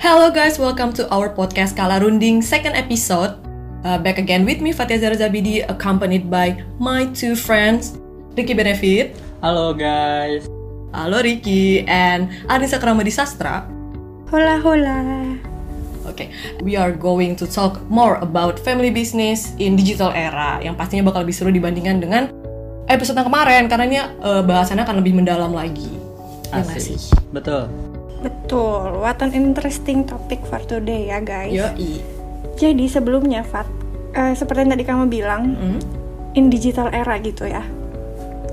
Hello guys, welcome to our podcast Kala Runding second episode. Uh, back again with me Fatia Zara Zabidi, accompanied by my two friends, Ricky Benefit. Halo guys. Halo Ricky and Anissa Kramadi Sastra. Hola hola. Oke, okay, we are going to talk more about family business in digital era yang pastinya bakal lebih seru dibandingkan dengan episode yang kemarin karena ini uh, bahasannya akan lebih mendalam lagi. Ya Asik. Betul. Betul. What an interesting topic for today ya guys. Yoi. Jadi sebelumnya Fat, uh, seperti yang tadi kamu bilang, mm. in digital era gitu ya.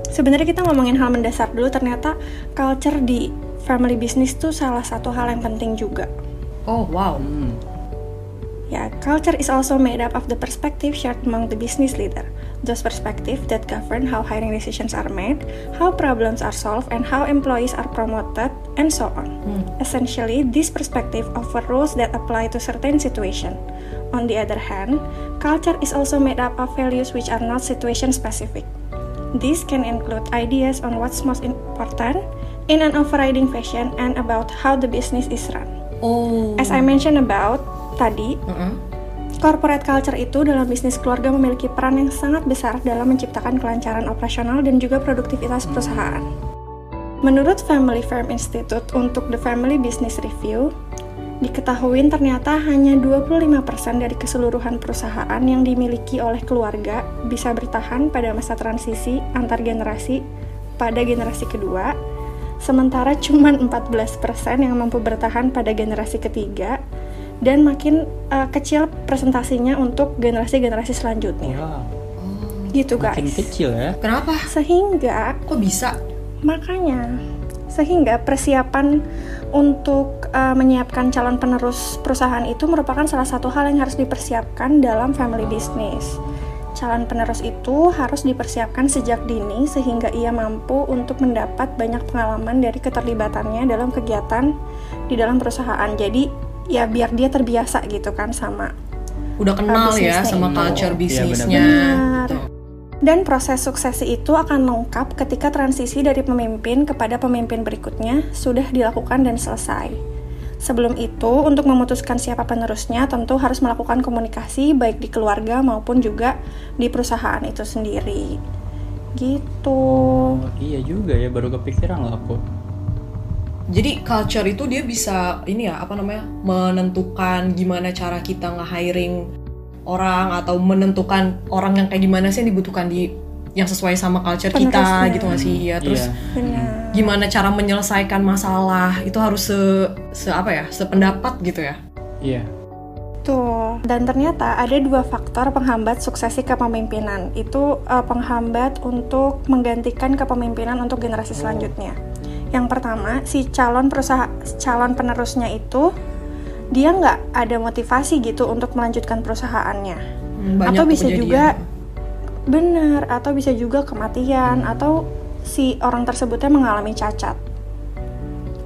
Sebenarnya kita ngomongin hal mendasar dulu, ternyata culture di family business tuh salah satu hal yang penting juga. Oh wow. Mm. Ya, culture is also made up of the perspective shared among the business leader. Those perspectives that govern how hiring decisions are made, how problems are solved, and how employees are promoted, and so on. Hmm. Essentially, this perspective offer rules that apply to certain situation. On the other hand, culture is also made up of values which are not situation specific. These can include ideas on what's most important in an overriding fashion and about how the business is run. Oh. As I mentioned about tadi, uh -uh Corporate culture itu dalam bisnis keluarga memiliki peran yang sangat besar dalam menciptakan kelancaran operasional dan juga produktivitas perusahaan. Menurut Family Firm Institute untuk The Family Business Review, diketahui ternyata hanya 25% dari keseluruhan perusahaan yang dimiliki oleh keluarga bisa bertahan pada masa transisi antar generasi pada generasi kedua, sementara cuma 14% yang mampu bertahan pada generasi ketiga dan makin uh, kecil presentasinya untuk generasi-generasi selanjutnya. Wow. Gitu guys. Makin kecil ya. Kenapa? Sehingga kok bisa? Makanya sehingga persiapan untuk uh, menyiapkan calon penerus perusahaan itu merupakan salah satu hal yang harus dipersiapkan dalam family business. Calon penerus itu harus dipersiapkan sejak dini sehingga ia mampu untuk mendapat banyak pengalaman dari keterlibatannya dalam kegiatan di dalam perusahaan. Jadi ya biar dia terbiasa gitu kan sama udah kenal ya sama culture iya, bisnisnya ya, dan proses suksesi itu akan lengkap ketika transisi dari pemimpin kepada pemimpin berikutnya sudah dilakukan dan selesai. Sebelum itu, untuk memutuskan siapa penerusnya, tentu harus melakukan komunikasi baik di keluarga maupun juga di perusahaan itu sendiri. Gitu. Oh, iya juga ya, baru kepikiran loh aku jadi culture itu dia bisa ini ya apa namanya menentukan gimana cara kita nge-hiring orang atau menentukan orang yang kayak gimana sih yang dibutuhkan di yang sesuai sama culture kita gitu gak sih ya terus yeah. gimana cara menyelesaikan masalah itu harus se, se apa ya sependapat gitu ya iya yeah. Tuh, dan ternyata ada dua faktor penghambat suksesi kepemimpinan. Itu uh, penghambat untuk menggantikan kepemimpinan untuk generasi selanjutnya. Yang pertama, si calon perusahaan calon penerusnya itu dia nggak ada motivasi gitu untuk melanjutkan perusahaannya. Hmm, banyak atau bisa juga benar atau bisa juga kematian hmm. atau si orang tersebutnya mengalami cacat.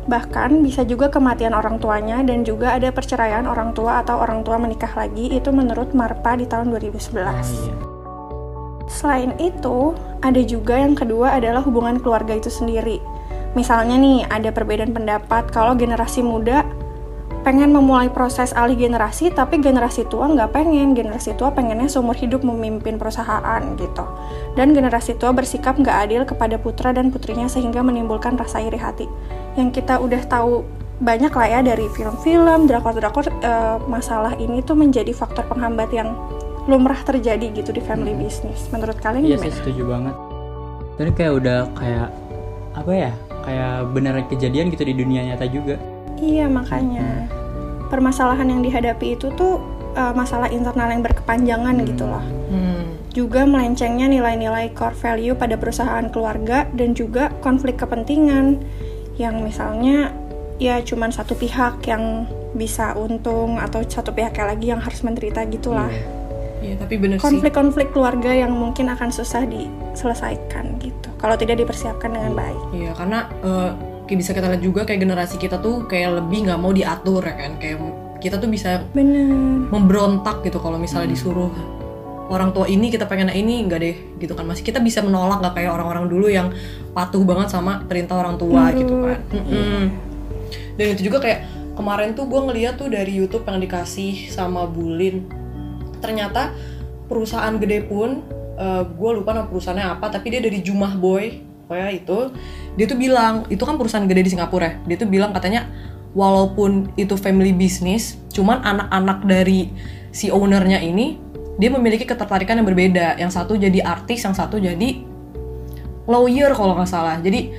Bahkan bisa juga kematian orang tuanya dan juga ada perceraian orang tua atau orang tua menikah lagi itu menurut Marpa di tahun 2011. Oh, iya. Selain itu, ada juga yang kedua adalah hubungan keluarga itu sendiri Misalnya nih, ada perbedaan pendapat kalau generasi muda pengen memulai proses alih generasi, tapi generasi tua nggak pengen. Generasi tua pengennya seumur hidup memimpin perusahaan gitu. Dan generasi tua bersikap nggak adil kepada putra dan putrinya sehingga menimbulkan rasa iri hati. Yang kita udah tahu banyak lah ya dari film-film, drakor-drakor, uh, masalah ini tuh menjadi faktor penghambat yang lumrah terjadi gitu di family business. Menurut kalian iya, gimana? Iya, setuju banget. Jadi kayak udah kayak apa ya? Kayak beneran kejadian gitu di dunia nyata juga iya makanya hmm. permasalahan yang dihadapi itu tuh uh, masalah internal yang berkepanjangan hmm. gitu loh hmm. juga melencengnya nilai-nilai core value pada perusahaan keluarga dan juga konflik kepentingan yang misalnya ya cuman satu pihak yang bisa untung atau satu pihaknya lagi yang harus menderita gitulah yeah Iya, tapi bener konflik-konflik keluarga yang mungkin akan susah diselesaikan gitu. Kalau tidak dipersiapkan dengan baik. Iya, karena uh, kayak bisa kita lihat juga kayak generasi kita tuh kayak lebih nggak mau diatur ya kan, kayak kita tuh bisa bener. memberontak gitu kalau misalnya hmm. disuruh orang tua ini kita pengen ini enggak deh gitu kan masih kita bisa menolak nggak kayak orang-orang dulu yang patuh banget sama perintah orang tua Menurut, gitu kan. Mm -mm. Dan itu juga kayak kemarin tuh gue ngeliat tuh dari YouTube yang dikasih sama Bulin ternyata perusahaan gede pun gue lupa nama perusahaannya apa tapi dia dari Jumah Boy. Pokoknya itu dia tuh bilang itu kan perusahaan gede di Singapura ya dia tuh bilang katanya walaupun itu family business cuman anak-anak dari si ownernya ini dia memiliki ketertarikan yang berbeda. Yang satu jadi artis yang satu jadi lawyer kalau nggak salah. Jadi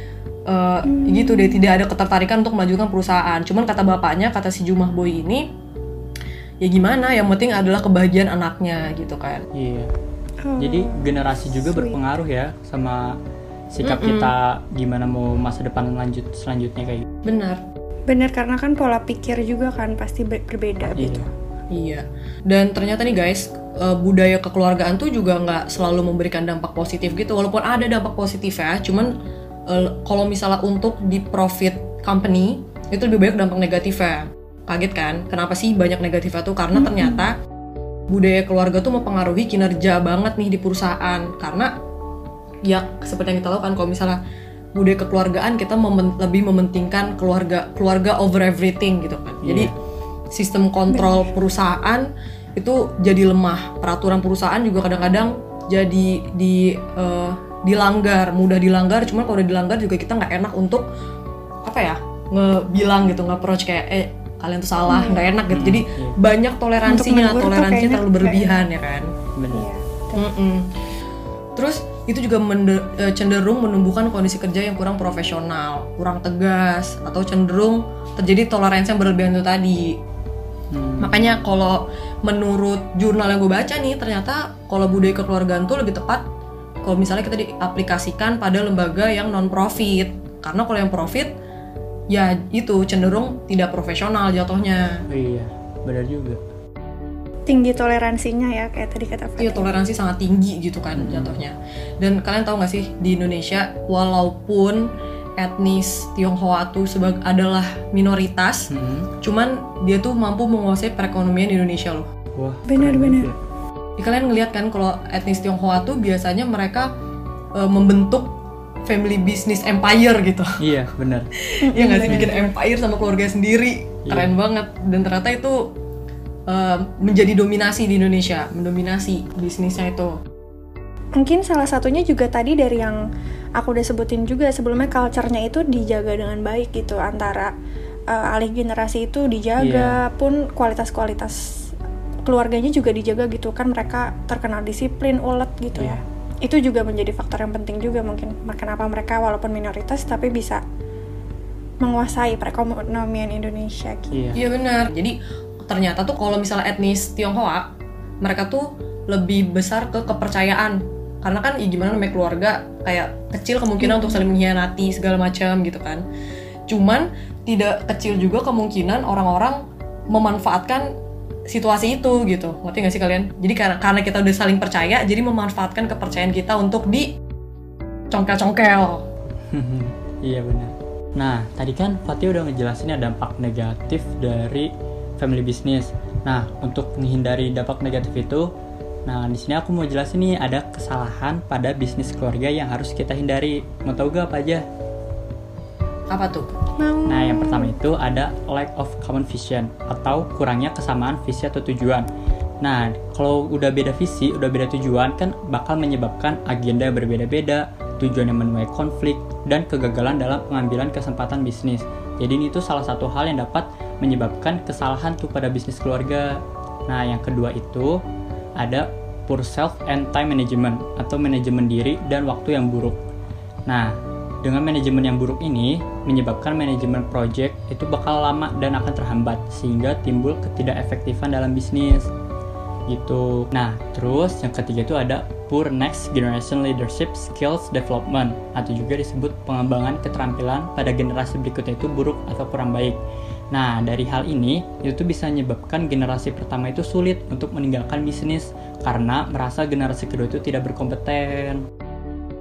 eh, gitu deh tidak ada ketertarikan untuk melanjutkan perusahaan. Cuman kata bapaknya kata si Jumah Boy ini ya gimana yang penting adalah kebahagiaan anaknya gitu kan. Iya. Oh, Jadi generasi juga sweet. berpengaruh ya sama sikap Mm-mm. kita gimana mau masa depan lanjut selanjutnya kayak gitu. benar bener karena kan pola pikir juga kan pasti ber- berbeda Iya. gitu Iya. Dan ternyata nih guys, eh, budaya kekeluargaan tuh juga nggak selalu memberikan dampak positif gitu. Walaupun ada dampak positif ya, cuman eh, kalau misalnya untuk di profit company itu lebih banyak dampak negatifnya. Kaget kan? Kenapa sih banyak negatifnya tuh? Karena ternyata budaya keluarga tuh mempengaruhi kinerja banget nih di perusahaan. Karena ya seperti yang kita tahu kan kalau misalnya budaya kekeluargaan kita memen- lebih mementingkan keluarga keluarga over everything gitu kan. Jadi Iya. sistem kontrol perusahaan itu jadi lemah. Peraturan perusahaan juga kadang-kadang jadi di eh, dilanggar, mudah dilanggar. Cuman kalau udah dilanggar juga kita nggak enak untuk apa ya ngebilang gitu, nge-approach kayak eh kalian tuh salah, nggak enak gitu. Hmm, Jadi iya. banyak toleransinya, toleransinya terlalu berlebihan ya kan. Bener. Iya. Terus itu juga mende- eh, cenderung menumbuhkan kondisi kerja yang kurang profesional, kurang tegas, atau cenderung terjadi toleransi yang berlebihan itu tadi. Hmm. Makanya kalau menurut jurnal yang gue baca nih, ternyata kalau budaya kekeluargaan tuh lebih tepat kalau misalnya kita diaplikasikan pada lembaga yang non profit. Karena kalau yang profit ya itu cenderung tidak profesional jatuhnya. Oh iya, benar juga. tinggi toleransinya ya kayak tadi kata Iya Fatih. toleransi sangat tinggi gitu kan jatuhnya. Dan kalian tahu nggak sih di Indonesia walaupun etnis Tionghoa tuh sebagai adalah minoritas, Hmm. cuman dia tuh mampu menguasai perekonomian Indonesia loh. Wah. Benar, keren benar. juga. Ya, kalian ngelihat kan kalau etnis Tionghoa tuh biasanya mereka eh, membentuk family business empire gitu. Iya, benar. Iya nggak sih bikin empire sama keluarga sendiri. Iya. Keren banget dan ternyata itu eh, menjadi dominasi di Indonesia, mendominasi bisnisnya itu. Mungkin salah satunya juga tadi dari yang aku udah sebutin juga sebelumnya culture-nya itu dijaga dengan baik gitu antara uh, alih generasi itu dijaga pun kualitas-kualitas keluarganya juga dijaga gitu kan mereka terkenal disiplin ulet gitu Iya. ya itu juga menjadi faktor yang penting juga mungkin kenapa mereka walaupun minoritas tapi bisa menguasai perekonomian Indonesia gitu. Iya. Iya benar. Jadi ternyata tuh kalau misalnya etnis Tionghoa, mereka tuh lebih besar ke kepercayaan. Karena kan ya gimana namanya keluarga kayak kecil kemungkinan untuk saling mengkhianati segala macam gitu kan. Cuman tidak kecil juga kemungkinan orang-orang memanfaatkan situasi itu gitu. Ngerti gak sih kalian? Jadi karena karena kita udah saling percaya, jadi memanfaatkan kepercayaan kita untuk di congkel-congkel. iya benar. Nah, tadi kan Fatih udah ngejelasin ya dampak negatif dari family business. Nah, untuk menghindari dampak negatif itu, nah di sini aku mau jelasin nih ada kesalahan pada bisnis keluarga yang harus kita hindari. Mau tahu gak apa aja? Apa tuh? Nah, yang pertama itu ada lack of common vision atau kurangnya kesamaan visi atau tujuan. Nah, kalau udah beda visi, udah beda tujuan kan bakal menyebabkan agenda yang berbeda-beda, tujuan yang menuai konflik, dan kegagalan dalam pengambilan kesempatan bisnis. Jadi ini tuh salah satu hal yang dapat menyebabkan kesalahan tuh pada bisnis keluarga. Nah, yang kedua itu ada poor self and time management atau manajemen diri dan waktu yang buruk. Nah, dengan manajemen yang buruk ini menyebabkan manajemen project itu bakal lama dan akan terhambat sehingga timbul ketidakefektifan dalam bisnis. Gitu. Nah, terus yang ketiga itu ada poor next generation leadership skills development atau juga disebut pengembangan keterampilan pada generasi berikutnya itu buruk atau kurang baik. Nah, dari hal ini itu bisa menyebabkan generasi pertama itu sulit untuk meninggalkan bisnis karena merasa generasi kedua itu tidak berkompeten.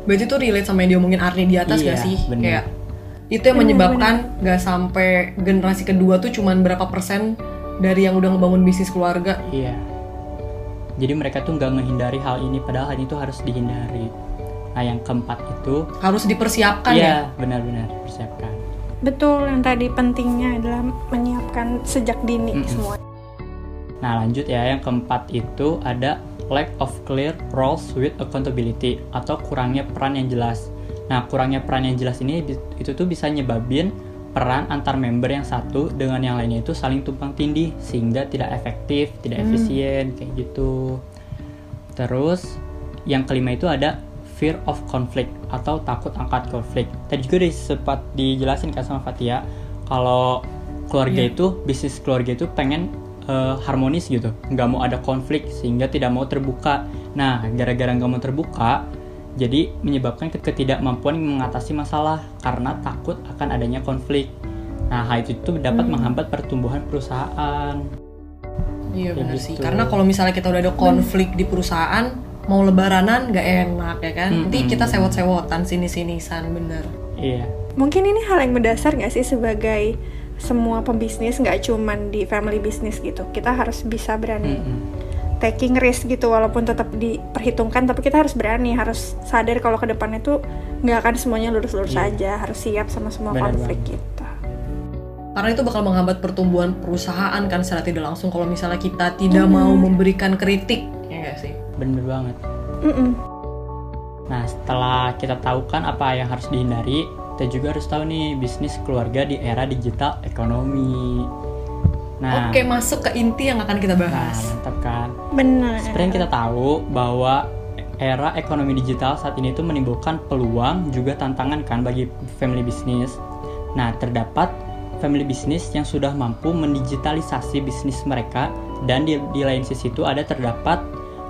Berarti tuh relate sama yang diomongin Arni di atas Iya, gak sih? bener. Kayak itu yang menyebabkan gak sampai generasi kedua tuh cuman berapa persen dari yang udah ngebangun bisnis keluarga. Iya. Jadi mereka tuh nggak menghindari hal ini, padahal hal itu harus dihindari. Nah yang keempat itu, Harus dipersiapkan ya. iya benar-benar persiapkan. Betul, yang tadi pentingnya adalah menyiapkan sejak dini Mm-mm. semua. Nah lanjut ya, yang keempat itu ada lack of clear roles with accountability atau kurangnya peran yang jelas. Nah kurangnya peran yang jelas ini itu tuh bisa nyebabin peran antar member yang satu dengan yang lainnya itu saling tumpang tindih sehingga tidak efektif, tidak Hmm. efisien kayak gitu. Terus yang kelima itu ada fear of conflict atau takut angkat konflik. Tadi juga udah sempat dijelasin kan sama Fatia kalau keluarga Iya. itu bisnis keluarga itu pengen eh, harmonis gitu, nggak mau ada konflik sehingga tidak mau terbuka. Nah, gara-gara nggak mau terbuka, jadi menyebabkan ke- ketidakmampuan mengatasi masalah karena takut akan adanya konflik. Nah, hal itu tuh dapat Hmm. menghambat pertumbuhan perusahaan. Iya benar sih. gitu. Karena kalau misalnya kita udah ada konflik di perusahaan, mau lebaranan nggak enak ya kan. Nanti Mm-mm. kita sewot-sewotan sini-sinisan bener. Iya. Mungkin ini hal yang mendasar nggak sih sebagai semua pembisnis nggak cuman di family business gitu. Kita harus bisa berani Mm-mm. taking risk gitu walaupun tetap diperhitungkan tapi kita harus berani harus sadar kalau ke depannya tuh nggak akan semuanya lurus-lurus Iya. aja harus siap sama semua Benar konflik banget. kita Karena itu bakal menghambat pertumbuhan perusahaan kan secara tidak langsung kalau misalnya kita tidak Hmm. mau memberikan kritik, ya nggak sih? Bener banget. Mm-mm. Nah, setelah kita tahu kan apa yang harus dihindari, kita juga harus tahu nih bisnis keluarga di era digital ekonomi. Nah, Oke, masuk ke inti yang akan kita nah bahas. mantap kan. benar Seperti yang kita tahu bahwa era ekonomi digital saat ini tuh menimbulkan peluang juga tantangan kan bagi family business. Nah, terdapat family business yang sudah mampu mendigitalisasi bisnis mereka dan di, di lain sisi itu ada terdapat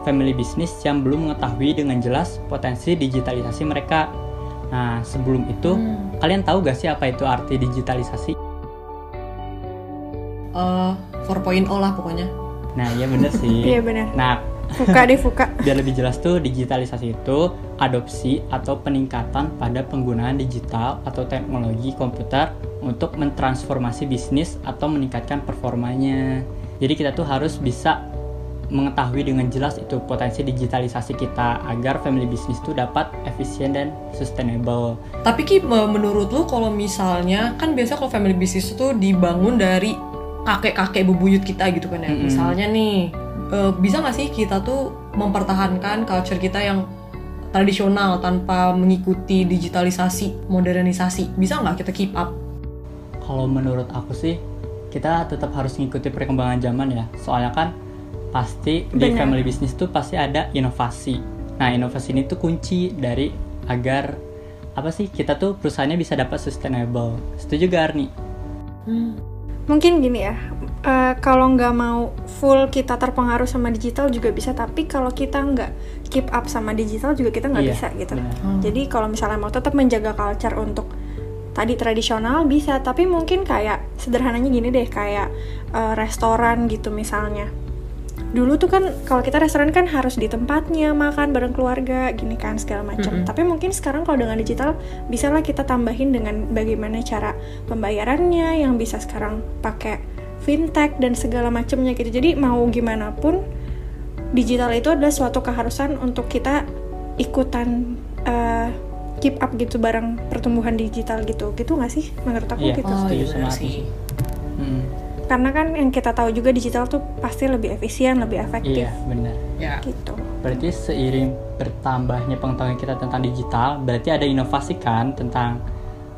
family business yang belum mengetahui dengan jelas potensi digitalisasi mereka. Nah, sebelum itu Hmm. kalian tahu gak sih apa itu arti digitalisasi? Eh, 4.0 lah pokoknya. Nah, iya bener sih. iya benar Nah, buka deh buka biar lebih jelas tuh digitalisasi itu adopsi atau peningkatan pada penggunaan digital atau teknologi komputer untuk mentransformasi bisnis atau meningkatkan performanya. Jadi kita tuh harus bisa mengetahui dengan jelas itu potensi digitalisasi kita agar family business itu dapat efisien dan sustainable. Tapi Ki, me- menurut lu kalau misalnya kan biasa kalau family business itu dibangun dari kakek-kakek bebuyut kita gitu kan ya. Mm-mm. Misalnya nih, eh, bisa nggak sih kita tuh mempertahankan culture kita yang tradisional tanpa mengikuti digitalisasi, modernisasi? Bisa nggak kita keep up? Kalau menurut aku sih kita tetap harus mengikuti perkembangan zaman ya. Soalnya kan pasti di Benar. family business tuh pasti ada inovasi. Nah, inovasi ini tuh kunci dari agar apa sih kita tuh perusahaannya bisa dapat sustainable. Setuju gak Arni? mungkin gini ya eh, kalau nggak mau full kita terpengaruh sama digital juga bisa tapi kalau kita nggak keep up sama digital juga kita nggak Iya, bisa gitu benar. Hmm. jadi kalau misalnya mau tetap menjaga culture untuk tadi tradisional bisa tapi mungkin kayak sederhananya gini deh kayak eh, restoran gitu misalnya dulu tuh kan kalau kita restoran kan harus di tempatnya makan bareng keluarga gini kan segala macam Mm-mm. tapi mungkin sekarang kalau dengan digital bisalah kita tambahin dengan bagaimana cara pembayarannya yang bisa sekarang pakai fintech dan segala macamnya gitu jadi mau gimana pun digital itu adalah suatu keharusan untuk kita ikutan eh, keep up gitu bareng pertumbuhan digital gitu gitu nggak sih menurut aku Iya. gitu Oh, Setuju iya sama sih. Mm, karena kan yang kita tahu juga digital tuh pasti lebih efisien lebih efektif iya, benar. Ya. gitu Berarti seiring bertambahnya pengetahuan kita tentang digital, berarti ada inovasi kan tentang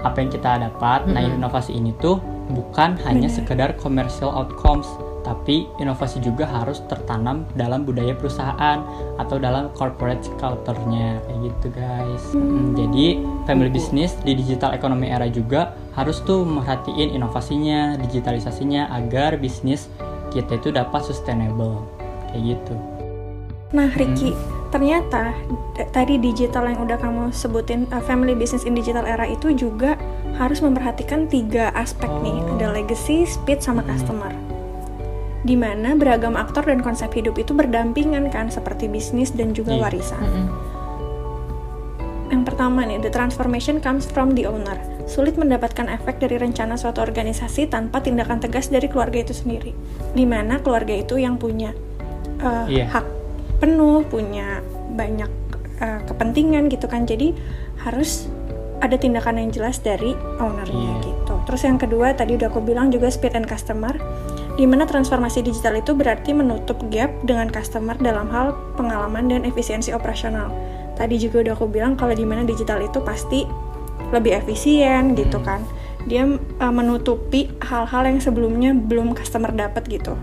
apa yang kita dapat. Nah, Mm-mm. inovasi ini tuh bukan hanya Benar. sekedar commercial outcomes, tapi inovasi juga harus tertanam dalam budaya perusahaan atau dalam corporate culture-nya kayak gitu, guys. Hmm, jadi family business di digital economy era juga harus tuh merhatiin inovasinya, digitalisasinya agar bisnis kita itu dapat sustainable kayak gitu. Nah, Ricky, ternyata d- tadi digital yang udah kamu sebutin uh, family business in digital era itu juga harus memperhatikan tiga aspek nih, Oh. ada legacy, speed, sama Hmm. customer. Di mana beragam aktor dan konsep hidup itu berdampingan kan, seperti bisnis dan juga Iya. warisan. Mm-mm. Yang pertama nih, the transformation comes from the owner. Sulit mendapatkan efek dari rencana suatu organisasi tanpa tindakan tegas dari keluarga itu sendiri. Di mana keluarga itu yang punya uh, Iya. hak penuh, punya banyak uh, kepentingan gitu kan. Jadi harus ada tindakan yang jelas dari ownernya Iya. gitu. Terus yang kedua tadi udah aku bilang juga speed and customer. Di mana transformasi digital itu berarti menutup gap dengan customer dalam hal pengalaman dan efisiensi operasional. Tadi juga udah aku bilang kalau di mana digital itu pasti lebih efisien gitu kan. Dia uh, menutupi hal-hal yang sebelumnya belum customer dapat gitu.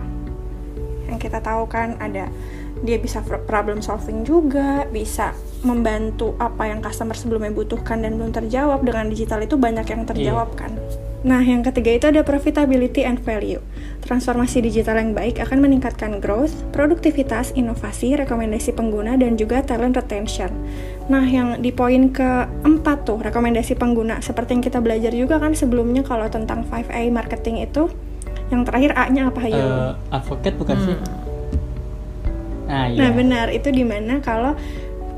Yang kita tahu kan ada dia bisa problem solving juga, bisa membantu apa yang customer sebelumnya butuhkan dan belum terjawab dengan digital itu banyak yang terjawab Iya. kan. Nah, yang ketiga itu ada profitability and value. Transformasi digital yang baik akan meningkatkan growth, produktivitas, inovasi, rekomendasi pengguna, dan juga talent retention. Nah, yang di poin keempat tuh, rekomendasi pengguna. Seperti yang kita belajar juga kan sebelumnya kalau tentang 5A marketing itu, yang terakhir A-nya apa ya? Eh, advocate bukan sih? Nah, iya. Nah benar itu di mana kalau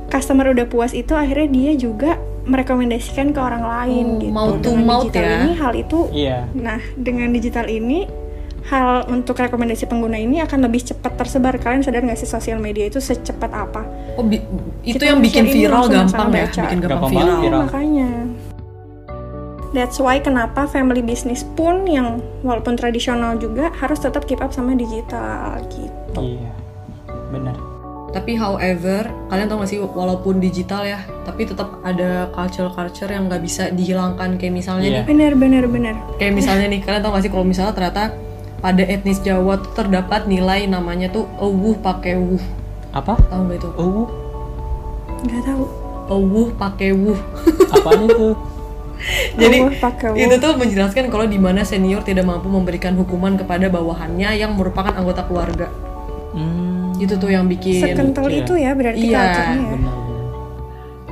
customer udah puas itu akhirnya dia juga merekomendasikan ke orang lain Oh, gitu. mouth to Dengan mouth digital ya. ini hal itu, Iya. nah dengan digital ini hal untuk rekomendasi pengguna ini akan lebih cepat tersebar. Kalian sadar nggak sih sosial media itu secepat apa? Oh, bi- itu Kita yang bikin viral gampang ya, baca. bikin gampang, Gampang viral. viral. makanya. That's why kenapa family business pun yang walaupun tradisional juga harus tetap keep up sama digital gitu. Iya. Benar. Tapi however, kalian tau gak sih walaupun digital ya, tapi tetap ada culture-culture yang nggak bisa dihilangkan kayak misalnya Iya. nih, Benar benar benar. kayak misalnya nih kalian tau gak sih kalau misalnya ternyata pada etnis Jawa tuh terdapat nilai namanya tuh ewuh pakai wuh, Apa? tau gak itu? Oh, Nggak tahu. Ewuh pakai wuh. apaan itu? Jadi Oh, itu tuh menjelaskan kalau di mana senior tidak mampu memberikan hukuman kepada bawahannya yang merupakan anggota keluarga. Hmm. Itu tuh yang bikin Sekental Iya. itu ya berarti Iya. culture-nya ya.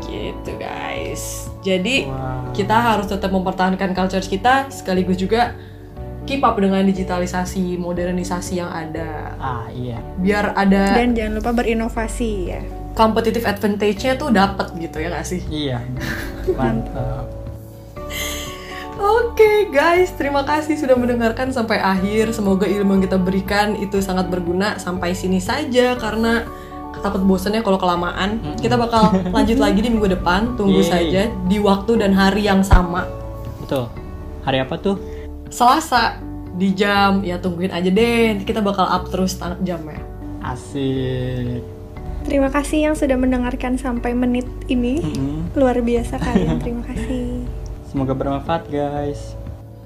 Gitu guys. Jadi Wow. kita harus tetap mempertahankan culture kita sekaligus juga keep up dengan digitalisasi, modernisasi yang ada. Ah, iya. Biar ada Dan jangan lupa berinovasi ya. competitive advantage-nya tuh dapat gitu ya nggak sih? Iya. Mantap. Oke guys, terima kasih sudah mendengarkan sampai akhir. Semoga ilmu yang kita berikan itu sangat berguna sampai sini saja karena takut bosan ya kalau kelamaan. Kita bakal lanjut lagi di minggu depan. Tunggu Yeay. saja di waktu dan hari yang sama. Betul. Hari apa tuh? Selasa di jam ya tungguin aja deh. Nanti kita bakal up terus jamnya. Asik. Terima kasih yang sudah mendengarkan sampai menit ini. Mm-mm. Luar biasa kalian. Terima kasih. Semoga bermanfaat, guys.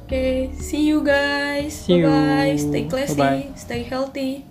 Oke, see you guys. See you. Bye bye. Stay classy, Bye-bye. stay healthy.